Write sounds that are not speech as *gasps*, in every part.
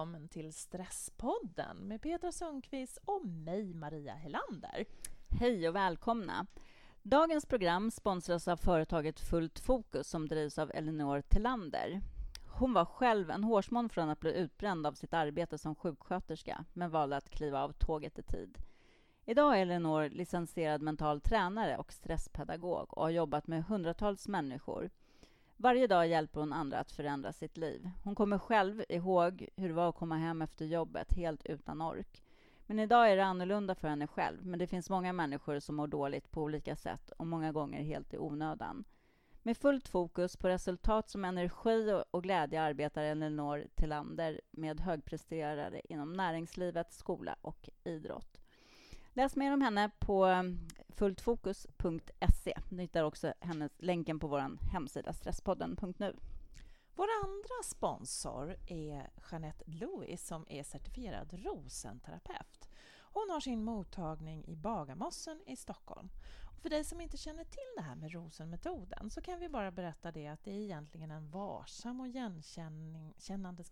välkommen till Stresspodden med Petra Sundqvist och mig, Maria Helander. Hej och välkomna! Dagens program sponsras av företaget Fullt Fokus som drivs av Elinor Tillander. Hon var själv en hårsmån från att bli utbränd av sitt arbete som sjuksköterska men valde att kliva av tåget i tid. Idag är Elinor licensierad mental tränare och stresspedagog och har jobbat med hundratals människor. Varje dag hjälper hon andra att förändra sitt liv. Hon kommer själv ihåg hur det var att komma hem efter jobbet helt utan ork. Men idag är det annorlunda för henne själv, men det finns många människor som mår dåligt på olika sätt och många gånger helt i onödan. Med fullt fokus på resultat som energi och glädje arbetar Elinor Tillander med högpresterare inom näringslivet, skola och idrott. Läs mer om henne på fulltfokus.se. Ni hittar också hennes länken på vår hemsida stresspodden.nu. Vår andra sponsor är Jeanette Louis som är certifierad rosenterapeut. Hon har sin mottagning i Bagarmossen i Stockholm. Och för dig som inte känner till det här med rosenmetoden så kan vi bara berätta det att det är egentligen en varsam och igenkännandes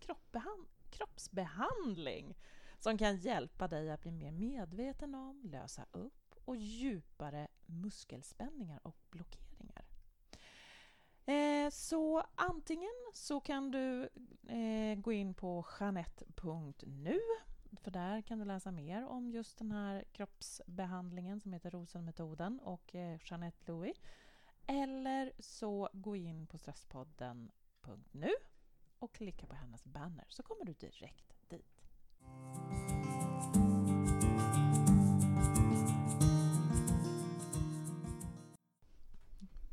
kroppsbehandling som kan hjälpa dig att bli mer medveten om, lösa upp och djupare muskelspänningar och blockeringar. Eh, så antingen så kan du eh, gå in på janette.nu för där kan du läsa mer om just den här kroppsbehandlingen som heter Rosenmetoden och eh, Jeanette Louis. Eller så gå in på stresspodden.nu och klicka på hennes banner så kommer du direkt.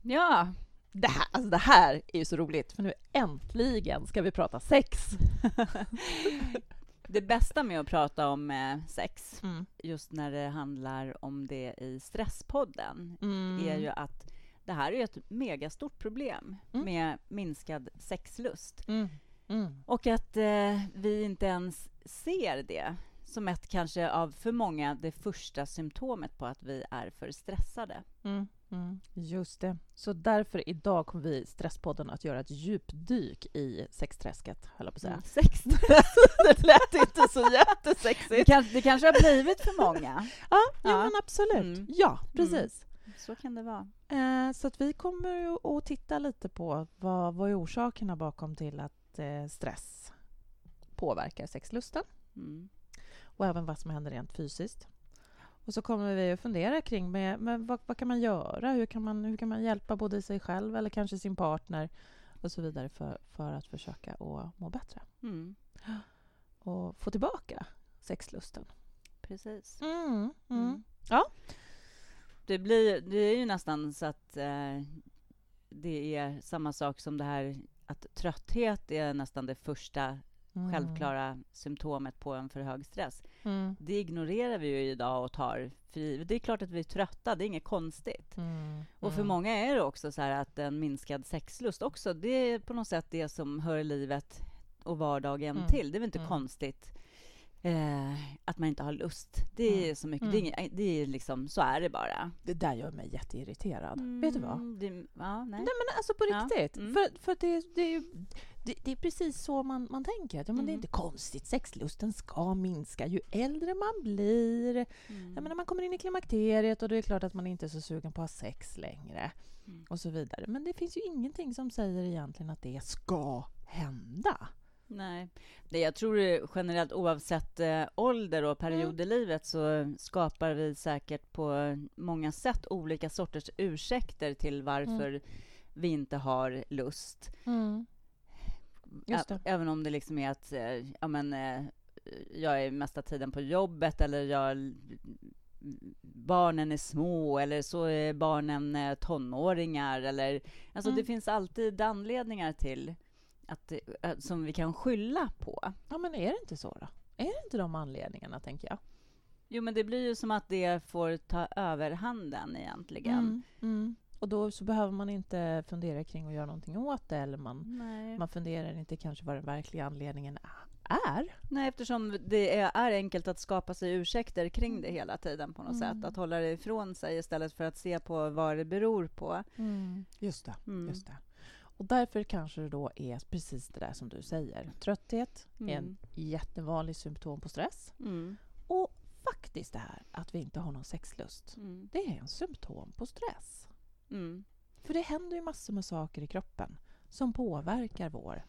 Ja, det här, alltså det här är ju så roligt, för nu äntligen ska vi prata sex. *laughs* det bästa med att prata om eh, sex, mm. just när det handlar om det i Stresspodden, mm. är ju att det här är ett megastort problem mm. med minskad sexlust. Mm. Och att eh, vi inte ens ser det som ett kanske av för många det första symptomet på att vi är för stressade. Mm, mm, just det. Så därför idag kommer vi Stresspodden att göra ett djupdyk i sexträsket, höll jag på att säga. Mm, *laughs* det lät inte så jättesexigt. Det, kan, det kanske har blivit för många. Ja, ja. ja men absolut. Mm. Ja, precis. Mm. Så kan det vara. Eh, så att vi kommer att titta lite på vad, vad är orsakerna bakom till att eh, stress påverkar sexlusten. Mm och även vad som händer rent fysiskt. Och så kommer vi att fundera kring med, med vad, vad, kan man göra? Hur kan man, hur kan man hjälpa både sig själv eller kanske sin partner och så vidare för, för att försöka att må bättre. Mm. Och få tillbaka sexlusten. Precis. Mm, mm. mm. Ja. Det, blir, det är ju nästan så att eh, det är samma sak som det här att trötthet är nästan det första mm. självklara symptomet på en för hög stress. Mm. Det ignorerar vi ju idag och tar för givet. Det är klart att vi är trötta, det är inget konstigt. Mm. Och för mm. många är det också så att en minskad sexlust också, det är på något sätt det som hör livet och vardagen mm. till. Det är väl inte mm. konstigt Eh, att man inte har lust. Det är mm. så mycket. Mm. Det, är, det är liksom, så är det bara. Det där gör mig jätteirriterad. Mm. Vet du vad? Det, ja, nej. nej. men alltså på riktigt. Ja. Mm. För, för det, det, är det, det, är precis så man, man tänker. Ja, men Det är mm. inte konstigt. Sexlusten ska minska ju äldre man blir. Mm. Ja, men när man kommer in i klimakteriet och det är klart att man inte är så sugen på att ha sex längre. Och så vidare. Men det finns ju ingenting som säger egentligen att det ska hända. Nej. Det jag tror generellt oavsett eh, ålder och period mm. i livet så skapar vi säkert på många sätt olika sorters ursäkter till varför mm. vi inte har lust. Mm. Även om det liksom är att eh, ja, men, eh, jag är mesta tiden på jobbet eller jag, barnen är små eller så är barnen tonåringar. Eller, alltså Det mm. finns alltid anledningar till att, eh, som vi kan skylla på. Ja, men är det inte så då? Är det inte de anledningarna, tänker jag? Jo, men det blir ju som att det får ta överhanden egentligen. Mm, mm. Och då så behöver man inte fundera kring att göra någonting åt det, eller man, man funderar inte kanske vad den verkliga anledningen är. Nej, eftersom det är, är enkelt att skapa sig ursäkter kring det hela tiden på något mm. sätt. Att hålla det ifrån sig istället för att se på vad det beror på. Mm. Just det. Mm. Just det. Och därför kanske det då är precis det där som du säger. Trötthet är en Mm. jättevanlig symptom på stress. Mm. Och faktiskt det här att vi inte har någon sexlust, Mm. det är en symptom på stress. Mm. För det händer ju massor med saker i kroppen som påverkar vår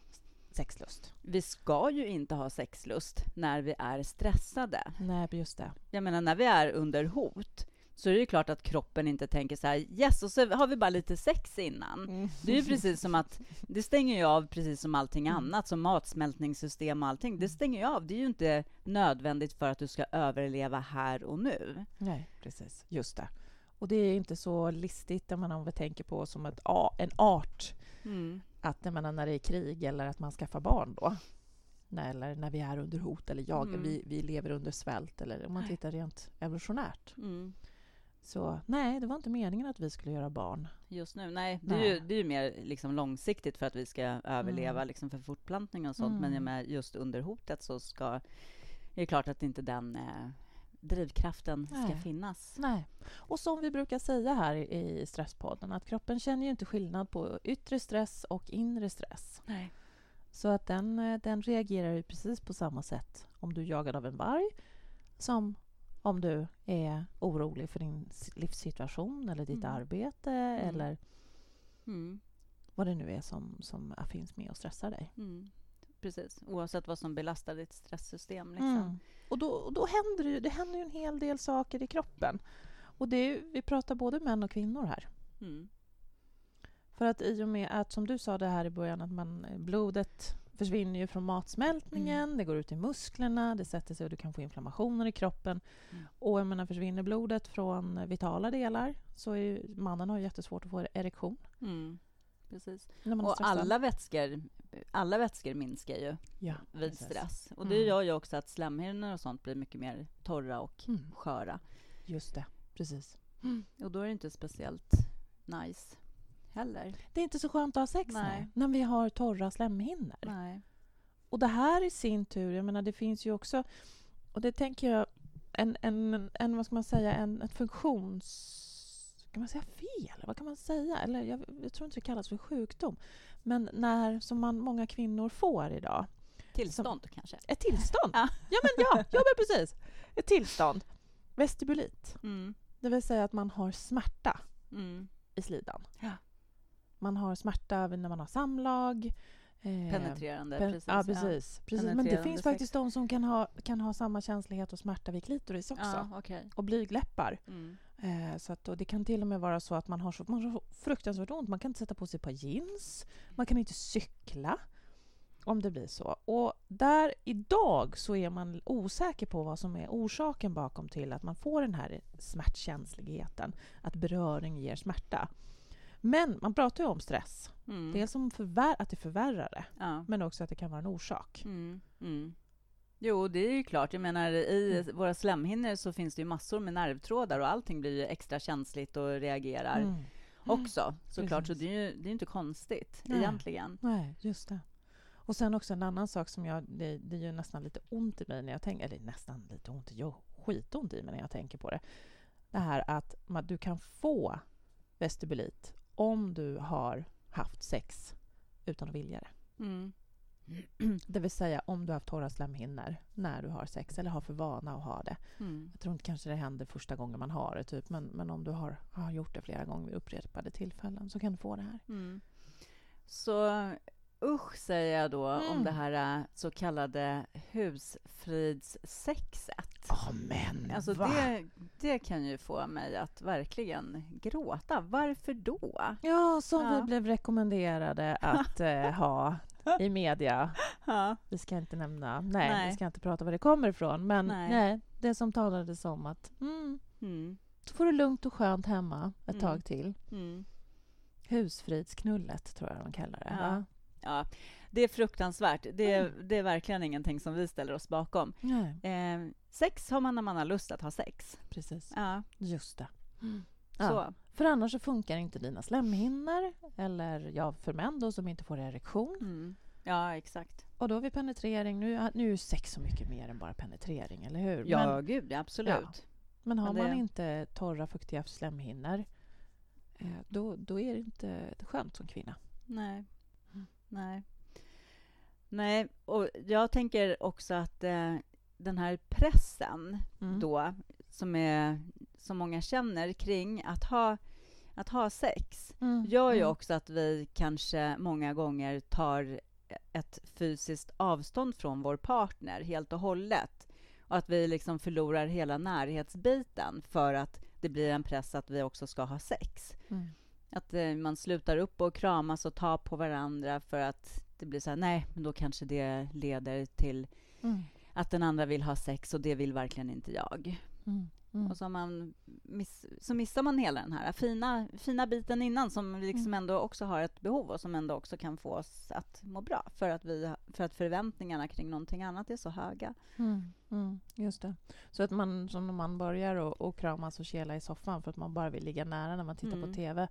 sexlust. Vi ska ju inte ha sexlust när vi är stressade. Nej, just det. Jag menar, när vi är under hot så är det ju klart att kroppen inte tänker så här, yes, och så har vi bara lite sex innan. Det är ju precis som att, det stänger ju av precis som allting Mm. annat, som matsmältningssystem och allting. Det stänger ju av. Det är ju inte nödvändigt för att du ska överleva här och nu. Nej, precis. Just det. Och det är inte så listigt om vi tänker på som ett, en art. Att jag menar, när det är krig eller att man skaffar barn då. Nej, Eller när vi är under hot eller jag, Mm. vi, vi lever under svält. Eller om man tittar rent evolutionärt. Mm. Så nej, det var inte meningen att vi skulle göra barn. Just nu, nej. Det är, Nej. Ju, det är ju mer liksom långsiktigt för att vi ska överleva liksom för fortplantning och sånt. Men Mm. menar, just under hotet så ska... Det är klart att inte den eh, drivkraften ska Nej. finnas. Nej. Och som vi brukar säga här i i Stresspodden, att kroppen känner ju inte skillnad på yttre stress och inre stress. Nej. Så att den, eh, den reagerar ju precis på samma sätt om du är jagad av en varg som om du är orolig för din livssituation eller ditt Mm. arbete eller Mm. vad det nu är som, som finns med och stressar dig. Mm. Precis. Oavsett vad som belastar ditt stresssystem. Liksom. Mm. Och då, och då händer det det händer ju en hel del saker i kroppen. Och det vi pratar både män och kvinnor här. Mm. För att i och med att, som du sa det här i början, att man, blodet försvinner ju från matsmältningen, Mm. det går ut i musklerna, det sätter sig och du kan få inflammationer i kroppen. Mm. Och jag menar, försvinner blodet från vitala delar så är ju, mannen har ju jättesvårt att få erektion. Mm. Precis. Och alla vätskor, alla vätskor minskar ju ja, vid precis. stress. Och det Mm. gör ju också att slemhinnor och sånt blir mycket mer torra och Mm, sköra. just det, precis. Och då är det inte speciellt nice heller. Det är inte så skönt att ha sex Nej. nej. när vi har torra slemhinnor. Nej. Och det här i sin tur, jag menar det finns ju också, och det tänker jag, en, en, en vad ska man säga, en, ett funktions... Kan man säga fel? Vad kan man säga? Eller jag, jag tror inte det kallas för sjukdom. Men när, som man, många kvinnor får idag, Tillstånd kanske. ett tillstånd. *laughs* Ja. ja, men ja, ja men precis. Ett tillstånd. Vestibulit. Mm. Det vill säga att man har smärta Mm. i slidan. Ja. Man har smärta när man har samlag. eh, Penetrerande, Pen- precis. Ja, precis. precis. Men det finns faktiskt de som kan ha, kan ha samma känslighet och smärta vid klitoris också. Ja, okej. Och blygdläppar. Mm. Eh, så att, och det kan till och med vara så att man har, så, man har så fruktansvärt ont. Man kan inte sätta på sig ett par jeans. Man kan inte cykla. Om det blir så. Och där idag så är man osäker på vad som är orsaken bakom till att man får den här smärtkänsligheten. Att beröring ger smärta. Men man pratar ju om stress. Mm. Dels om förvär- att det förvärrar det, Ja. men också att det kan vara en orsak. Mm. Mm. Jo, det är ju klart. Jag menar, i våra slemhinnor så finns det ju massor med nervtrådar och allting blir ju extra känsligt och reagerar Mm. också. Såklart, så det är ju det är inte konstigt Nej. egentligen. Nej, just det. Och sen också en annan sak som jag... Det, det gör nästan lite ont i mig när jag tänker... Eller nästan lite ont, jo, skitont i mig när jag tänker på det. Det här att man, du kan få vestibulit om du har haft sex utan att vilja det. Mm. *clears throat* Det vill säga om du har haft torra slemhinnor när du har sex eller har för vana att ha det. Mm. Jag tror inte kanske det händer första gången man har det, typ, men, men om du har, har gjort det flera gånger vid upprepade tillfällen så kan du få det här. Mm. Så usch säger jag då om Mm. det här äh, så kallade husfridssexet. Amen! Alltså det, det kan ju få mig att verkligen gråta. Varför då? Ja, som Ja. vi blev rekommenderade att eh, *laughs* ha i media. Ja. Vi ska inte nämna, nej, Nej. vi ska inte prata var det kommer ifrån, men Nej. nej. det som talades om att mm, Mm. så får du lugnt och skönt hemma ett Mm. tag till. Mm. Husfridsknullet tror jag de kallar det. Ja. Ja, det är fruktansvärt. Det är, Mm. det är verkligen ingenting som vi ställer oss bakom. Eh, sex har man när man har lust att ha sex. precis. Ja, Just det. Ja. så. För annars så funkar inte dina slemhinnor, eller ja, för män då som inte får erektion. Mm. Ja, exakt. Och då har vi penetrering. Nu, nu är sex så mycket mer än bara penetrering, eller hur? Ja, Men, gud, ja, absolut. men har men det- man inte torra, fuktiga slemhinnor, eh, då, då är det inte skönt som kvinna. Nej. Nej. Nej, och jag tänker också att eh, den här pressen Mm. då, som, är, som många känner kring att ha, att ha sex, Mm. gör ju Mm. också att vi kanske många gånger tar ett fysiskt avstånd från vår partner helt och hållet. Och att vi liksom förlorar hela närhetsbiten för att det blir en press att vi också ska ha sex. Att eh, man slutar upp och kramas och tar på varandra för att det blir så här, nej, men då kanske det leder till Mm. att den andra vill ha sex och det vill verkligen inte jag. Mm. Mm. Och så, man miss, så missar man hela den här fina, fina biten innan som liksom Mm. ändå också har ett behov och som ändå också kan få oss att må bra för att, vi, för att förväntningarna kring någonting annat är så höga. Mm, mm, just det. Så att man som när man börjar och, och kramas och kela i soffan för att man bara vill ligga nära när man tittar Mm. på TV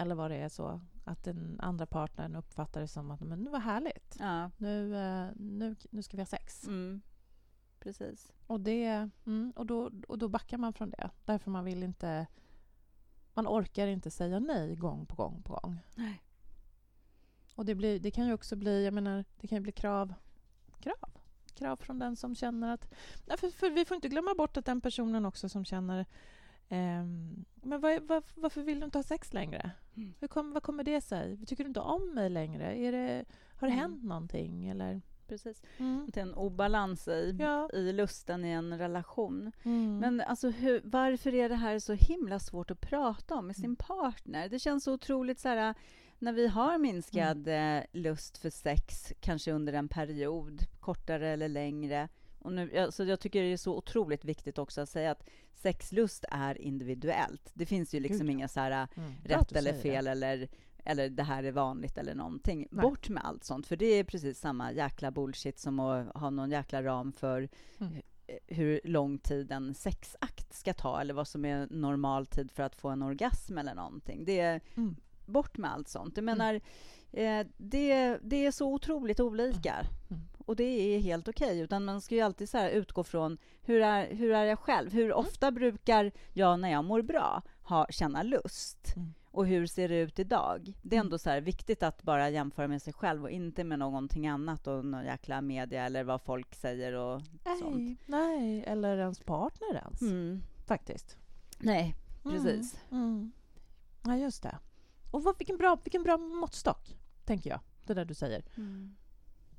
eller vad det är så att den andra partnern uppfattar det som att men nu var härligt. Ja, Nu, eh, nu, nu ska vi ha sex. mm. precis. Och, det, mm, och, då, och då backar man från det. Därför man vill inte... Man orkar inte säga nej gång på gång på gång. Nej. Och det, blir, det kan ju också bli, jag menar, det kan ju bli krav. Krav. Krav från den som känner att... Nej, för, för vi får inte glömma bort att den personen också som känner ehm, men vad, vad, varför vill du inte ha sex längre? Mm. Hur kom, vad kommer det sig? Tycker du inte om mig längre? Är det, har det Mm. hänt någonting? Eller? precis. Mm. Det är en obalans i, Ja. i lusten i en relation. Mm. Men alltså, hur, varför är det här så himla svårt att prata om med sin Mm. partner? Det känns så otroligt så här, när vi har minskad Mm. eh, lust för sex, kanske under en period, kortare eller längre. Och nu, alltså, jag tycker det är så otroligt viktigt också att säga att sexlust är individuellt. Det finns ju liksom Gud, inga så här, Mm. Bra att rätt eller säger det. fel eller, eller det här är vanligt eller någonting. Nej. Bort med allt sånt, för det är precis samma jäkla bullshit som att ha någon jäkla ram för Mm. hu- hur lång tid en sexakt ska ta eller vad som är normal tid för att få en orgasm eller någonting. Det är Mm. bort med allt sånt. Jag Mm. menar, eh, det, det är så otroligt olika. Mm. Och det är helt okej, utan man ska ju alltid så utgå från hur är, hur är jag själv? Hur ofta brukar jag när jag mår bra ha, känna lust? Mm. Och hur ser det ut idag? Det är Mm. ändå så här viktigt att bara jämföra med sig själv och inte med någonting annat och någon jäkla media eller vad folk säger och sånt. Nej, nej, eller ens partner ens, Mm. faktiskt. Nej, Mm, precis. Mm. Ja, just det. Och vad, vilken, bra, vilken bra måttstock, tänker jag. Det där du säger. Mm.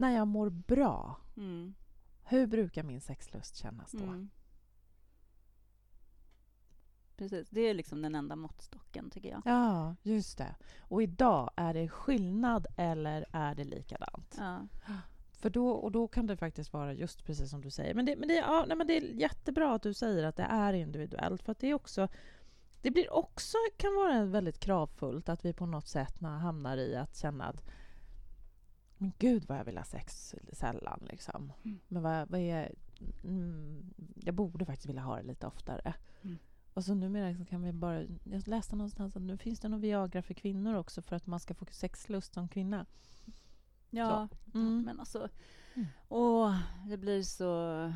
När jag mår bra, Mm. hur brukar min sexlust kännas då? Mm. Precis, det är liksom den enda måttstocken tycker jag. Ja, just det. Och idag, är det skillnad eller är det likadant? Ja. För då, och då kan det faktiskt vara just precis som du säger. Men det, men det, ja, nej, men det är jättebra att du säger att det är individuellt. För att det är också... Det blir också, kan vara väldigt kravfullt att vi på något sätt hamnar i att känna att men gud vad jag vill ha sex sällan. Liksom. Mm. Men vad, vad är... Mm, jag borde faktiskt vilja ha det lite oftare. Mm. Och så numera så kan vi bara... Jag läste någonstans att nu finns det någon Viagra för kvinnor också för att man ska få sexlust som kvinna. Ja, Mm. men alltså... Mm. Åh, det blir så...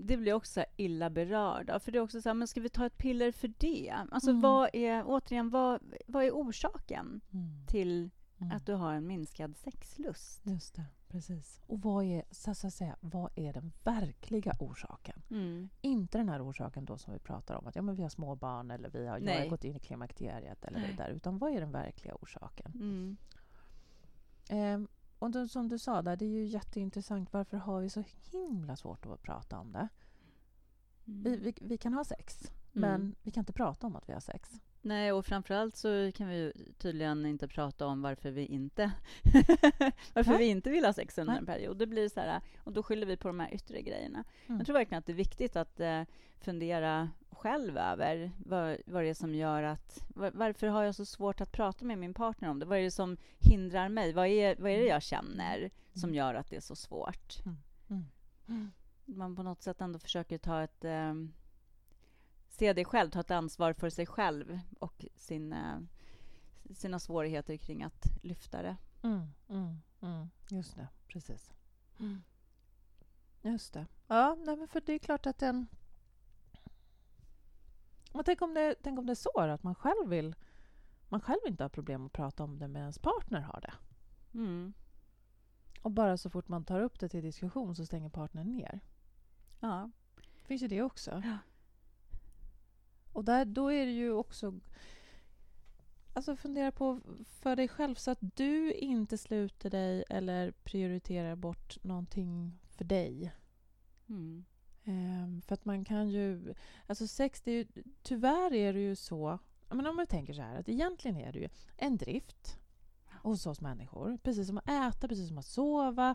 Det blir också illa berörda. För det är också så här, men ska vi ta ett piller för det? Alltså Mm. vad är, återigen, vad, vad är orsaken Mm. till Mm. att du har en minskad sexlust? Just det, precis. Och vad är, så att säga, vad är den verkliga orsaken? Mm. Inte den här orsaken då som vi pratar om, att ja, men vi har små barn eller vi har, jag har gått in i klimakteriet eller Nej. det där, utan vad är den verkliga orsaken? Mm. Ehm, och då, som du sa där, det är ju jätteintressant, varför har vi så himla svårt att prata om det? Vi, vi, vi kan ha sex, men Mm. vi kan inte prata om att vi har sex. Nej, och framförallt så kan vi tydligen inte prata om varför vi inte *laughs* varför Nej. vi inte vill ha sex under Nej. en period. Det blir så här, och då skyller vi på de här yttre grejerna. Mm. Jag tror verkligen att det är viktigt att eh, fundera själv över vad, vad det är som gör att... Var, varför har jag så svårt att prata med min partner om det? Vad är det som hindrar mig? Vad är, vad är det jag känner som gör att det är så svårt? Mm. Man på något sätt ändå försöker ta ett... Eh, se det själv, ta ett ansvar för sig själv och sin, eh, sina svårigheter kring att lyfta det. Mm, mm, mm. Just det, precis. Just det. Ja, nej, men för det är klart att den... Men tänk om det, tänk om det är så att man själv vill man själv inte har problem att prata om det, men ens partner har det. Mm. Och bara så fort man tar upp det till diskussion så stänger partnern ner. Ja. finns ju det också. Ja. Och där, då är det ju också... Alltså fundera på för dig själv så att du inte sluter dig eller prioriterar bort någonting för dig. Mm. Ehm, för att man kan ju... Alltså sex, det är ju, tyvärr är det ju så... Men om man tänker så här, att egentligen är det ju en drift hos oss människor. Precis som att äta, precis som att sova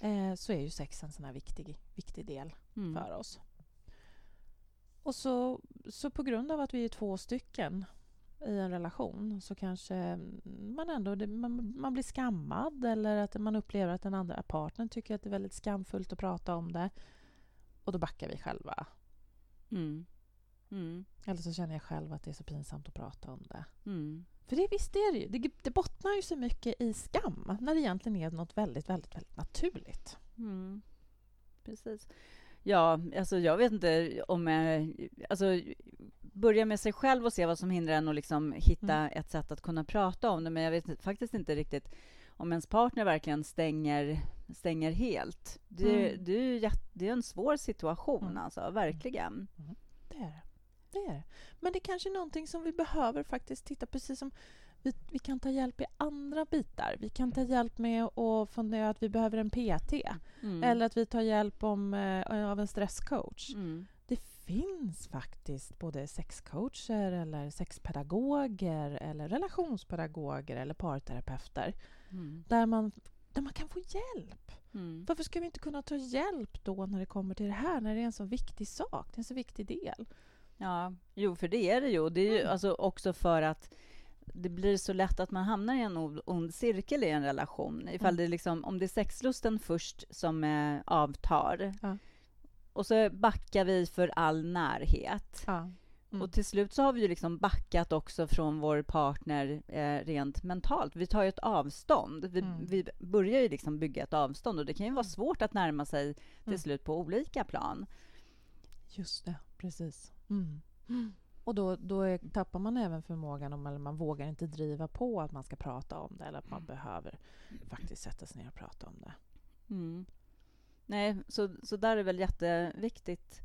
eh, så är ju sex en sån här viktig, viktig del Mm. för oss. Och så, så på grund av att vi är två stycken i en relation så kanske man ändå det- man, man blir skammad eller att man upplever att den andra partnern tycker att det är väldigt skamfullt att prata om det. Och då backar vi själva. Mm. Mm. Eller så känner jag själv att det är så pinsamt att prata om det. Mm. För det, visst är det ju. Det, det bottnar ju så mycket i skam när det egentligen är något väldigt, väldigt, väldigt naturligt. Mm. Precis. Ja, alltså jag vet inte om. Alltså, börja med sig själv och se vad som hindrar en att liksom hitta Mm. ett sätt att kunna prata om det. Men jag vet faktiskt inte riktigt om ens partner verkligen stänger, stänger helt. Det, Mm. det, är ju det är en svår situation, Mm. alltså. Verkligen. Det är det. det är det. Men det är kanske är någonting som vi behöver faktiskt titta precis som vi, vi kan ta hjälp i andra bitar. Vi kan ta hjälp med att fundera att vi behöver en PT Mm. eller att vi tar hjälp om, eh, av en stresscoach. Mm. Det finns faktiskt både sexcoacher eller sexpedagoger eller relationspedagoger eller parterapeuter Mm. där man, där man kan få hjälp. Mm. Varför ska vi inte kunna ta hjälp då när det kommer till det här, när det är en så viktig sak, det är en så viktig del? Ja, jo, för det är det ju. Det är ju Mm. alltså också för att det blir så lätt att man hamnar i en ond cirkel i en relation. Ifall Mm. det liksom, om det är sexlusten först som eh, avtar Ja. och så backar vi för all närhet. Ja. Mm. Och till slut så har vi ju liksom backat också från vår partner eh, rent mentalt. Vi tar ju ett avstånd. Vi, Mm. vi börjar ju liksom bygga ett avstånd och det kan ju vara Mm. svårt att närma sig till Mm. slut på olika plan. Just det, precis. Mm. Och då, då är, tappar man även förmågan om, eller man vågar inte driva på att man ska prata om det eller att man behöver faktiskt sätta sig ner och prata om det. Mm. Nej, så, så där är väl jätteviktigt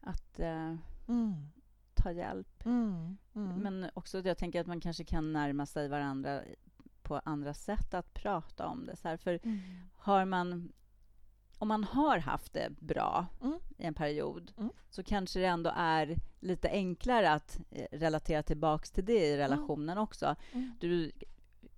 att eh, Mm. ta hjälp. Mm. Mm. Men också jag tänker att man kanske kan närma sig varandra på andra sätt att prata om det. Så här, för Mm. har man, om man har haft det bra Mm. i en period Mm. så kanske det ändå är lite enklare att eh, relatera tillbaks till det i relationen också. Mm. Du,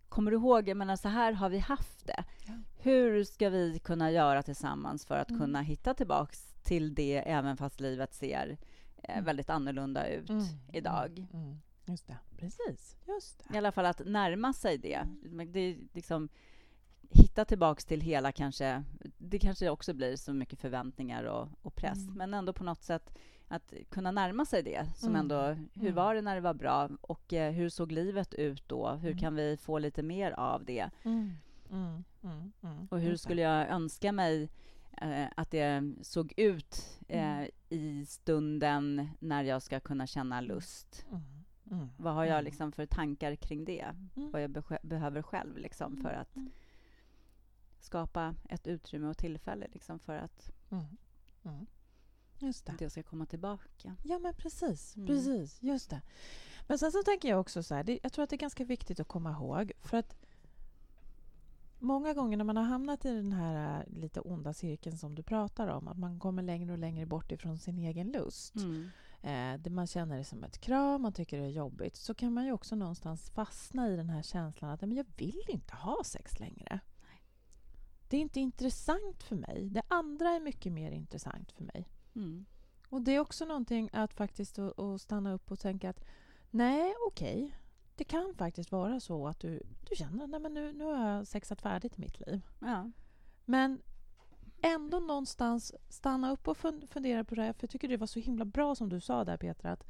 kommer du ihåg, jag menar, så här har vi haft det. Ja. Hur ska vi kunna göra tillsammans för att Mm. kunna hitta tillbaks till det även fast livet ser eh, Mm. väldigt annorlunda ut Mm. idag? Mm. Mm. Just det, precis. Just I det. alla fall att närma sig det. Mm. Det är liksom, hitta tillbaks till hela kanske... Det kanske också blir så mycket förväntningar och, och press, Mm. men ändå på något sätt att kunna närma sig det. Som Mm. ändå, hur Mm. var det när det var bra och eh, hur såg livet ut då? Hur Mm. kan vi få lite mer av det? Mm. Mm. Och hur skulle jag önska mig eh, att det såg ut eh, i stunden när jag ska kunna känna lust? Vad har jag liksom för tankar kring det? Vad jag besjö- behöver själv liksom för att. Skapa ett utrymme och tillfälle liksom för att Mm. Mm. Just det. det ska komma tillbaka. Ja, men precis. Mm. Precis, just det. Men sen så tänker jag också så här, det, jag tror att det är ganska viktigt att komma ihåg för att många gånger när man har hamnat i den här äh, lite onda cirkeln som du pratar om, att man kommer längre och längre bort ifrån sin egen lust, Mm. eh, det man känner det som ett krav, man tycker det är jobbigt, så kan man ju också någonstans fastna i den här känslan att men jag vill inte ha sex längre. Det är inte intressant för mig. Det andra är mycket mer intressant för mig. Mm. Och det är också någonting att faktiskt att, stanna upp och tänka att nej, okej. Det kan faktiskt vara så att du, du känner att nu, nu har jag sexat färdigt i mitt liv. Ja. Men ändå någonstans stanna upp och fun- fundera på det här. För jag tycker det var så himla bra som du sa där Petra. Att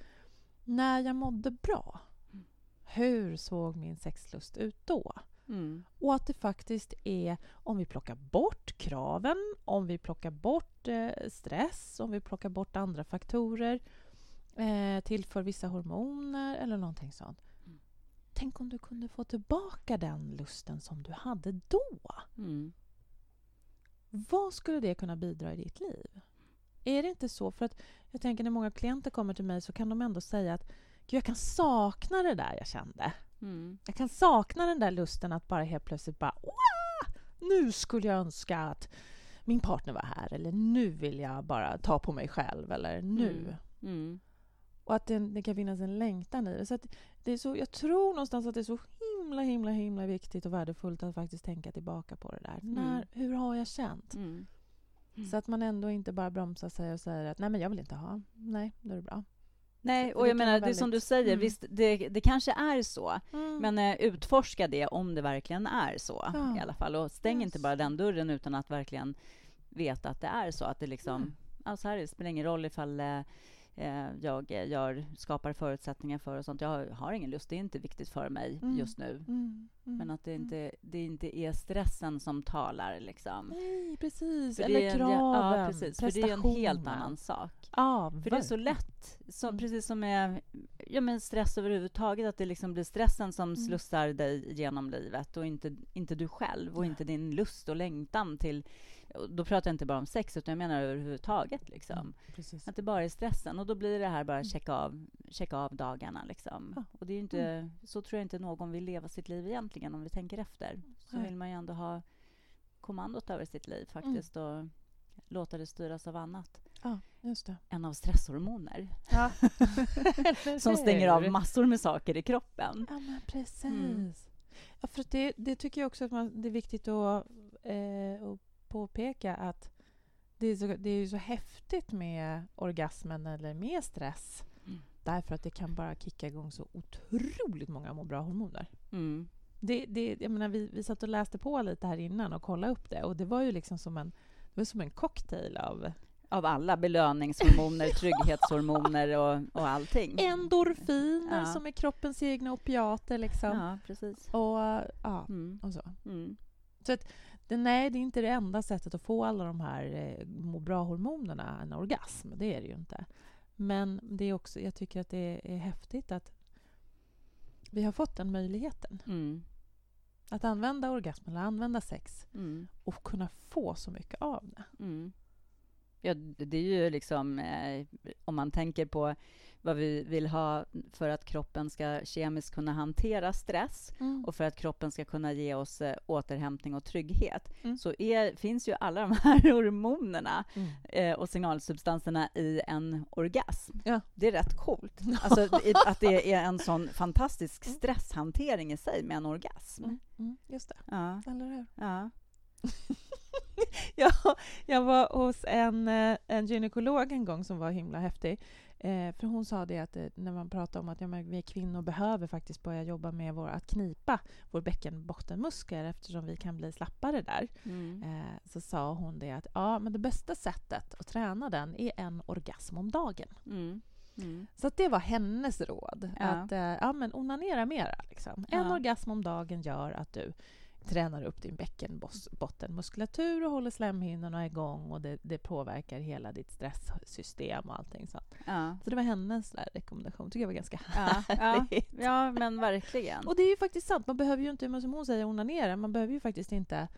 när jag mådde bra, Mm. hur såg min sexlust ut då? Mm. Och att det faktiskt är, om vi plockar bort kraven, om vi plockar bort eh, stress, om vi plockar bort andra faktorer, eh, tillför vissa hormoner eller någonting sånt. Mm. tänk om du kunde få tillbaka den lusten som du hade då. Mm. Vad skulle det kunna bidra i ditt liv? Är det inte så? För att jag tänker när många klienter kommer till mig så kan de ändå säga att Gud, jag kan sakna det där jag kände. Mm. Jag kan sakna den där lusten att bara helt plötsligt bara Wah! Nu skulle jag önska att min partner var här eller nu vill jag bara ta på mig själv eller nu. Mm. Mm. Och att det, det kan finnas en längtan i det. Så det är så, jag tror någonstans att det är så himla, himla, himla viktigt och värdefullt att faktiskt tänka tillbaka på det där. När, hur har jag känt? Mm. Mm. Så att man ändå inte bara bromsar sig och säger att nej, men jag vill inte ha. Nej, då är det bra. Nej, och jag menar, vara det som du väldigt- säger, Mm. visst, det, det kanske är så, Mm. men eh, utforska det om det verkligen är så Ja. i alla fall. Och stäng inte Yes. bara den dörren utan att verkligen veta att det är så. Att det liksom, Mm. alltså här, det spelar ingen roll ifall eh, jag eh, gör, skapar förutsättningar för och sånt. Jag har, har ingen lust, det är inte viktigt för mig Mm. just nu. Mm, mm, Men att det mm. inte, det inte är stressen som talar. Liksom. Nej, precis. För Eller är en- kraven, ja, precis, för det är en helt annan sak. Ja, För det är så lätt, så, Mm. precis som med ja, men stress överhuvudtaget, att det liksom blir stressen som Mm. slussar dig genom livet och inte, inte du själv och inte din lust och längtan till... Då pratar jag inte bara om sex, utan jag menar överhuvudtaget. Liksom. Mm. Att det bara är stressen och då blir det här bara Mm. checka av, checka av dagarna. Liksom. Ja. Och det är inte, Så tror jag inte någon vill leva sitt liv egentligen, om vi tänker efter. Så vill man ju ändå ha kommandot över sitt liv faktiskt och låta det styras av annat Ja, just det. än av stresshormoner Ja. *laughs* som stänger av massor med saker i kroppen. Ja, men precis. Mm. Ja, för det, det tycker jag också att man, det är viktigt att, eh, att påpeka att det är, så, det är ju så häftigt med orgasmen eller med stress Mm. därför att det kan bara kicka igång så otroligt många må bra-hormoner. Mm. Det, det, jag menar, vi, vi satt och läste på lite här innan och kollade upp det och det var ju liksom som en, det var som en cocktail av Av alla belöningshormoner, *laughs* trygghetshormoner och, och allting. endorfiner Ja. som är kroppens egna opiater liksom. Ja, precis. Och, ja, Mm. och så. Mm. Det, nej, det är inte det enda sättet att få alla de här eh, må bra-hormonerna, en orgasm. Det är det ju inte. Men det är också, jag tycker att det är häftigt att vi har fått den möjligheten. Mm. Att använda orgasm eller använda sex Mm. och kunna få så mycket av det. Mm. Ja, det är ju liksom, eh, om man tänker på vad vi vill ha för att kroppen ska kemiskt kunna hantera stress och för att kroppen ska kunna ge oss eh, återhämtning och trygghet, Mm. så är, finns ju alla de här *laughs* hormonerna Mm. eh, och signalsubstanserna i en orgasm. Ja. Det är rätt coolt. *laughs* Alltså, i- att det är en sån fantastisk stresshantering i sig med en orgasm. Mm. Mm. Just det, Ja, eller hur? ja. *laughs* Ja, jag var hos en, eh, en gynekolog en gång som var himla häftig. Eh, för hon sa det att eh, när man pratar om att ja, vi kvinnor behöver faktiskt börja jobba med vår, att knipa vår bäckenbottenmuskel eftersom vi kan bli slappare där. Mm. Eh, så sa hon det att ja, men det bästa sättet att träna den är en orgasm om dagen. Mm. Mm. Så det var hennes råd. Ja. Att eh, ja, men onanera mera. Liksom. En orgasm om dagen gör att du tränar upp din bäckenbottenmuskulatur och håller slemhinnorna igång och det, det påverkar hela ditt stresssystem och allting sånt. Ja. Så det var hennes där rekommendation. tycker jag var ganska Ja, ja, härligt. ja, men verkligen. Och det är ju faktiskt sant. Man behöver ju inte, som hon säger, onanera. Man behöver ju faktiskt inte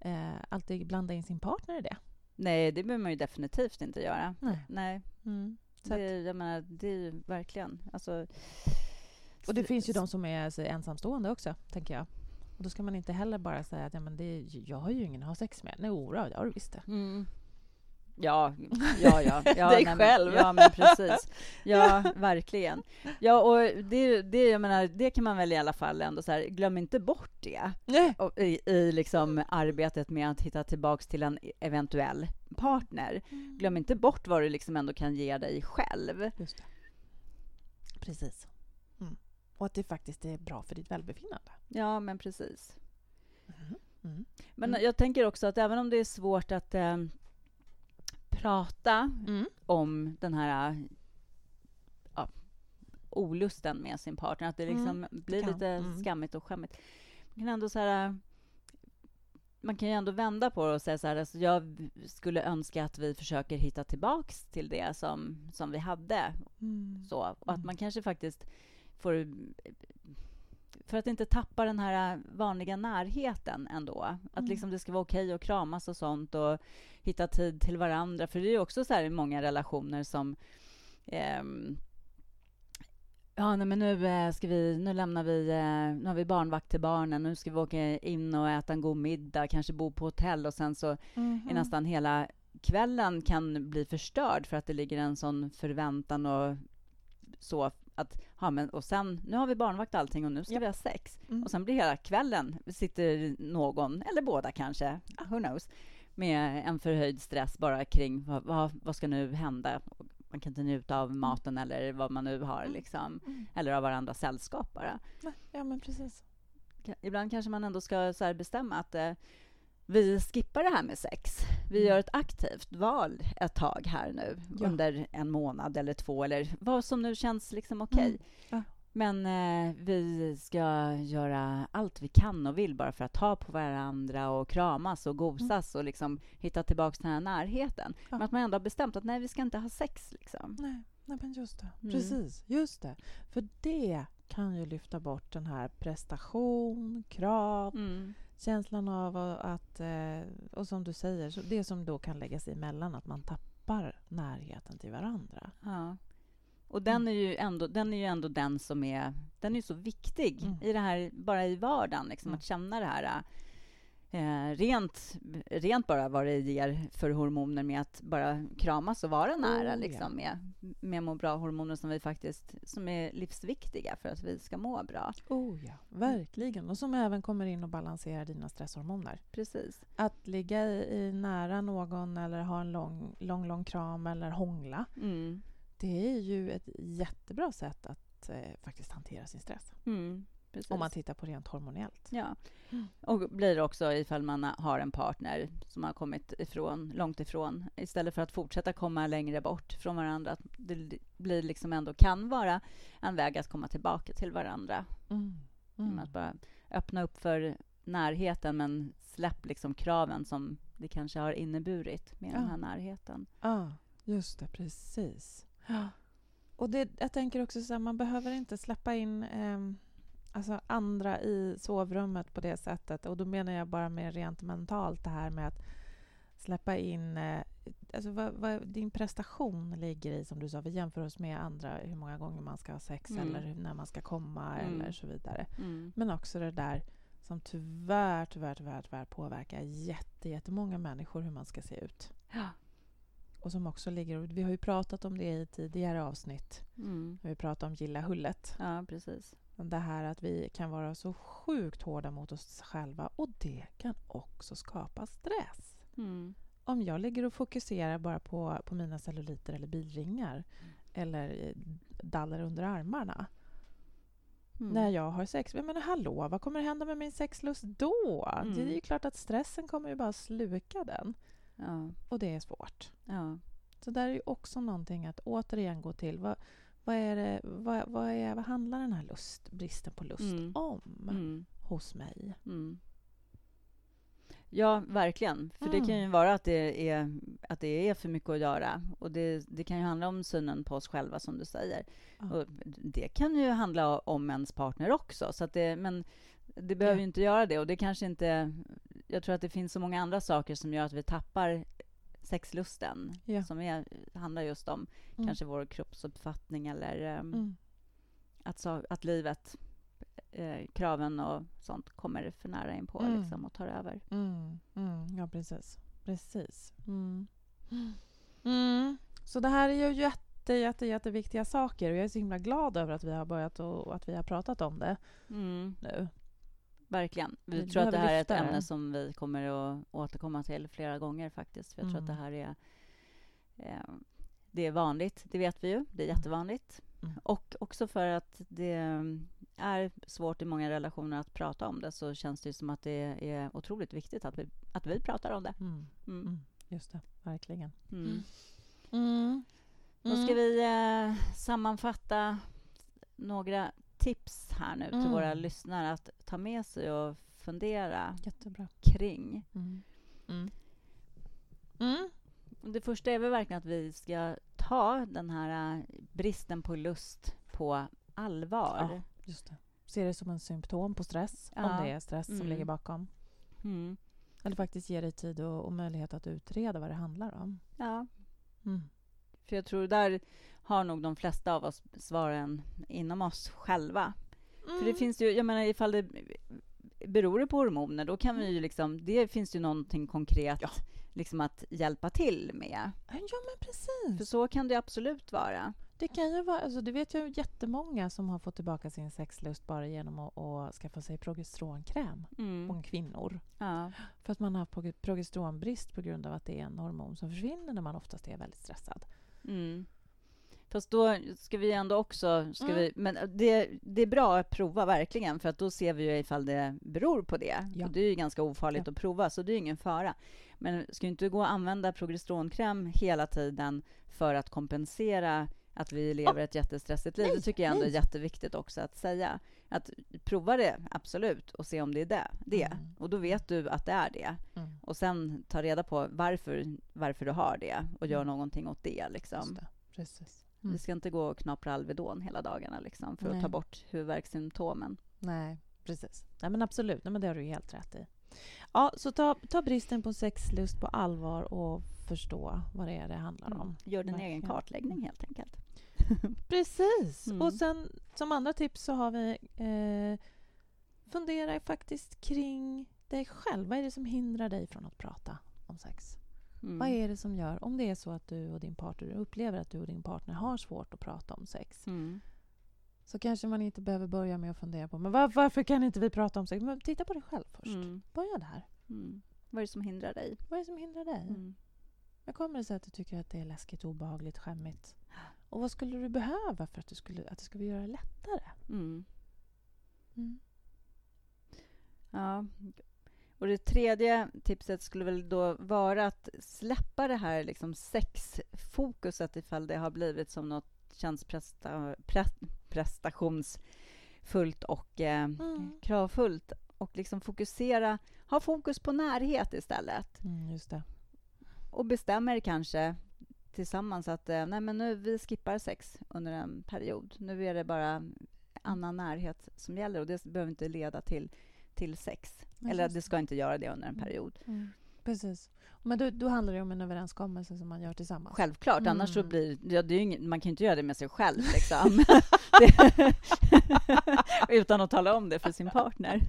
eh, alltid blanda in sin partner i det. Nej, det behöver man ju definitivt inte göra. Nej. Nej, Mm. Så att, det, jag menar, det är ju verkligen... Alltså, och det finns ju de som är så, ensamstående också, tänker jag. Och då ska man inte heller bara säga att ja, men det, jag har ju ingen att ha sex med. Nej, ora, det har du visst det. Mm. Ja, ja, ja. *laughs* ja Dig själv. Ja, men precis. *laughs* Ja, verkligen. Ja, och det, det, jag menar, det kan man väl i alla fall ändå så här, glöm inte bort det och i, i liksom arbetet med att hitta tillbaks till en eventuell partner. Glöm inte bort vad du liksom ändå kan ge dig själv. Just det. Precis. Mm. Och att det faktiskt är bra för ditt välbefinnande. Ja, men precis. Mm. Men Mm. jag tänker också att även om det är svårt att eh, prata Mm. om den här ja, olusten med sin partner, att det liksom Mm, blir kan. lite Mm. skammigt och skämmigt. Man kan ändå så här, man kan ju ändå vända på det och säga så här, alltså jag skulle önska att vi försöker hitta tillbaks till det som, som vi hade. Mm. Så, och att Mm. man kanske faktiskt får för att inte tappa den här vanliga närheten ändå. Att Mm. liksom det ska vara okej att kramas och sånt och hitta tid till varandra. För det är ju också så här i många relationer som ehm, Ja, nej, men nu, eh, ska vi, nu lämnar vi, eh, nu har vi barnvakt till barnen, nu ska vi åka in och äta en god middag, kanske bo på hotell och sen så Mhm. är nästan hela kvällen kan bli förstörd för att det ligger en sån förväntan och så att, ja men och sen, nu har vi barnvakt och allting och nu ska Japp. vi ha sex. Mm. Och sen blir hela kvällen, sitter någon, eller båda kanske, who knows, med en förhöjd stress bara kring vad, vad, vad ska nu hända? Man kan inte njuta av maten eller vad man nu har, Mm. liksom. Mm. Eller av varandras sällskap bara. Ja, men precis. Ibland kanske man ändå ska så bestämma att eh, vi skippar det här med sex. Vi Mm. gör ett aktivt val ett tag här nu Ja. under en månad eller två eller vad som nu känns liksom okej. Mm. Ja. Men eh, vi ska göra allt vi kan och vill bara för att ta på varandra och kramas och gosas och liksom hitta tillbaka till den här närheten. Mm. Ja. Men att man ändå har bestämt att nej, vi ska inte ha sex. Liksom. Nej, nej men just det. Mm. Precis, just det. För det kan ju lyfta bort den här prestation, krav, Mm. Känslan av att... eh, Och som du säger, det som då kan läggas emellan, att man tappar närheten till varandra. Ja. Och den är ju ändå den, är ju ändå den som är, den är ju så viktig Mm. i det här, bara i vardagen, liksom, Mm. att känna det här eh, rent, rent bara vad det ger för hormoner med att bara kramas och vara nära ja. liksom, med, med må bra-hormoner som vi faktiskt, som är livsviktiga för att vi ska må bra. Oh ja, verkligen. Och som även kommer in och balanserar dina stresshormoner. Precis. Att ligga i, i nära någon eller ha en lång, lång, lång kram eller hångla, Mm. det är ju ett jättebra sätt att eh, faktiskt hantera sin stress. Mm. Precis. Om man tittar på rent hormonellt. Ja. Mm. Och blir också ifall man har en partner som har kommit ifrån, långt ifrån, istället för att fortsätta komma längre bort från varandra, att det blir liksom ändå kan vara en väg att komma tillbaka till varandra. Mm. Mm. Att bara öppna upp för närheten, men släpp liksom kraven som det kanske har inneburit med den Ja. här närheten. Ja, just det. Precis. Och det, jag tänker också så här, man behöver inte släppa in ehm, alltså andra i sovrummet på det sättet. Och då menar jag bara med rent mentalt det här med att släppa in... Eh, alltså vad, vad din prestation ligger i, som du sa. Vi jämför oss med andra, hur många gånger man ska ha sex Mm. eller hur, när man ska komma Mm. eller så vidare. Mm. Men också det där som tyvärr, tyvärr, tyvärr, tyvärr påverkar jätte, jättemånga människor hur man ska se ut. Ja. Och som också ligger, vi har ju pratat om det i tidigare avsnitt, Mm. när vi pratade om gilla hullet. ja, precis. Det här att vi kan vara så sjukt hårda mot oss själva och det kan också skapa stress. Mm. Om jag ligger och fokuserar bara på, på mina celluliter eller bilringar Mm. eller eh, daller under armarna Mm. när jag har sex. Menar, hallå, vad kommer hända med min sexlust då? Mm. Det är ju klart att stressen kommer ju bara sluka den. Ja. Och det är svårt. Ja. Så där är ju också någonting att återigen gå till. Vad, vad, är det, vad, vad, är, vad handlar den här lust, bristen på lust Mm. om Mm. hos mig? Mm. Ja, verkligen. För det Mm. kan ju vara att det är, att det är för mycket att göra. Och det, det kan ju handla om synen på oss själva, som du säger. Ja. Och det kan ju handla om ens partner också. Så det, men det behöver ju inte göra det. Och det kanske inte... Jag tror att det finns så många andra saker som gör att vi tappar sexlusten. Ja. Som är, handlar just om Mm. kanske vår kroppsuppfattning eller Mm. att, sa- att livet, eh, kraven och sånt kommer för nära in på Mm. liksom, och tar över. Mm. Mm. Ja, precis. Precis. Mm. Mm. Så det här är ju jätte, jätte, jätteviktiga saker och jag är så himla glad över att vi har börjat och att vi har pratat om det nu. Verkligen. Vi Vi tror att det här är ett ämne som vi kommer att återkomma till flera gånger faktiskt. För jag tror att det Mm. här är eh, det är vanligt, det vet vi ju. Det är jättevanligt. Mm. Och också för att det är svårt i många relationer att prata om det så känns det ju som att det är otroligt viktigt att vi, att vi pratar om det. Mm. Mm. Mm. Just det, verkligen. Mm. Mm. Då ska vi eh, sammanfatta några tips här nu till Mm. våra lyssnare att ta med sig och fundera Jättebra. kring. Mm. Mm. Mm. Det första är väl verkligen att vi ska ta den här eh, bristen på lust på allvar. Ja, just det. se det som en symptom på stress, Ja. om det är stress som Mm. ligger bakom. Mm. Eller faktiskt ge dig tid och, och möjlighet att utreda vad det handlar om. Ja, Mm. För jag tror där har nog de flesta av oss svaren inom oss själva. För det finns ju, jag menar ifall det beror det på hormoner, då kan vi ju liksom, det finns ju någonting konkret Ja. liksom att hjälpa till med. Ja, men precis. För så kan det absolut vara. Det kan ju vara, alltså det vet jag ju jättemånga som har fått tillbaka sin sexlust bara genom att, att skaffa sig progesteronkräm. Mm. Många kvinnor. Ja. För att man har haft prog- progesteronbrist på grund av att det är en hormon som försvinner när man oftast är väldigt stressad. Mm. Fast då ska vi ändå också... Ska Mm. vi, men det, det är bra att prova, verkligen, för att då ser vi ju ifall det beror på det. Ja. Och det är ju ganska ofarligt Ja. att prova, så det är ingen fara. Men ska ju inte gå att använda progesteronkräm hela tiden för att kompensera att vi lever ett jättestressigt liv. Nej, det tycker jag ändå är nej. jätteviktigt också att säga. Att prova det, absolut, och se om det är det. det. Mm. Och då vet du att det är det. Mm. Och sen ta reda på varför, varför du har det och gör Mm. någonting åt det. Liksom. Just det. Precis. Mm. Vi ska inte gå och knapra Alvedon hela dagarna liksom, för Nej. att ta bort huvudvärkssymptomen. Nej, precis. Nej, men absolut. Nej, men det har du ju helt rätt i. Ja, så ta, ta bristen på sexlust på allvar och förstå vad det är det handlar om. Mm. Gör din egen Verkligen. kartläggning helt enkelt. *laughs* Precis. Mm. Och sen som andra tips så har vi eh, fundera faktiskt kring dig själv. Vad är det som hindrar dig från att prata om sex? Mm. Vad är det som gör, om det är så att du och din partner upplever att du och din partner har svårt att prata om sex, Mm. så kanske man inte behöver börja med att fundera på men var, varför kan inte vi prata om sex? Men titta på dig själv först. Mm. Börja där. Mm. Vad är det som hindrar dig? Vad är det som hindrar dig? Mm. Vad kommer det sig att du tycker att det är läskigt, obehagligt, skämmigt? *gasps* Och vad skulle du behöva för att, du skulle, att det skulle göra det lättare? Mm. Mm. Ja. Och det tredje tipset skulle väl då vara att släppa det här liksom sexfokuset ifall det har blivit som något känns presta, pre, prestationsfullt och eh, Mm. kravfullt och liksom fokusera, ha fokus på närhet istället. Mm, just det. och bestämmer kanske tillsammans att eh, nej men nu vi skippar sex under en period. Nu är det bara annan närhet som gäller och det behöver inte leda till, till sex. Nej, Eller det ska inte göra det under en Mm. period. Mm. Precis. Men då, då handlar det om en överenskommelse som man gör tillsammans. Självklart, annars så Mm. blir ja, det är ju ingen, man kan ju inte göra det med sig själv liksom. *laughs* *laughs* utan att tala om det för sin partner.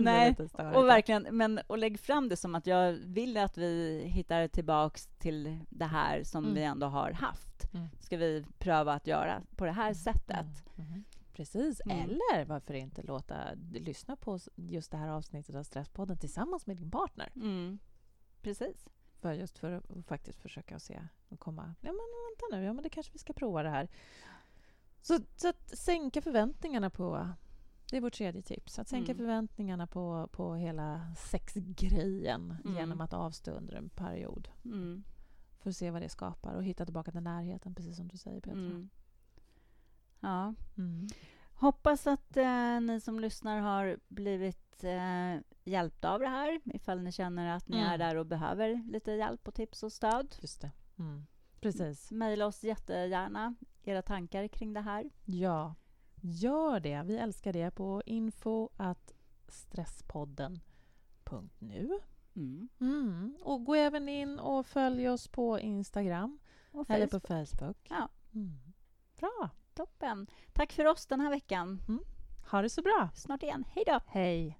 Nej. Och verkligen, men och lägg fram det som att jag vill att vi hittar tillbaks till det här som Mm. vi ändå har haft. Mm. Ska vi pröva att göra på det här sättet? Mm. Mhm. Precis. Mm. Eller varför inte låta lyssna på just det här avsnittet av Stresspodden tillsammans med din partner. Mm. Precis. För just för att faktiskt försöka se och komma... Ja, men vänta nu. Ja, men det kanske vi ska prova det här. Så, så att sänka förväntningarna på... Det är vårt tredje tips. Att sänka Mm. förväntningarna på, på hela sexgrejen Mm. genom att avstå under en period. Mm. För att se vad det skapar och hitta tillbaka till närheten, precis som du säger, Petra. Mm. Ja. Mm. Hoppas att eh, ni som lyssnar har blivit eh, hjälpta av det här, ifall ni känner att ni Mm. är där och behöver lite hjälp och tips och stöd. Just det. Mm. Precis. Mejla oss jättegärna era tankar kring det här. Ja, gör det. Vi älskar det på info at stresspodden.nu. Mm. Mm. Och gå även in och följ oss på Instagram Och eller på Facebook. Facebook. Ja. Mm. Bra. Toppen. Tack för oss den här veckan. Ha det så bra. Snart igen. Hej då! Hej.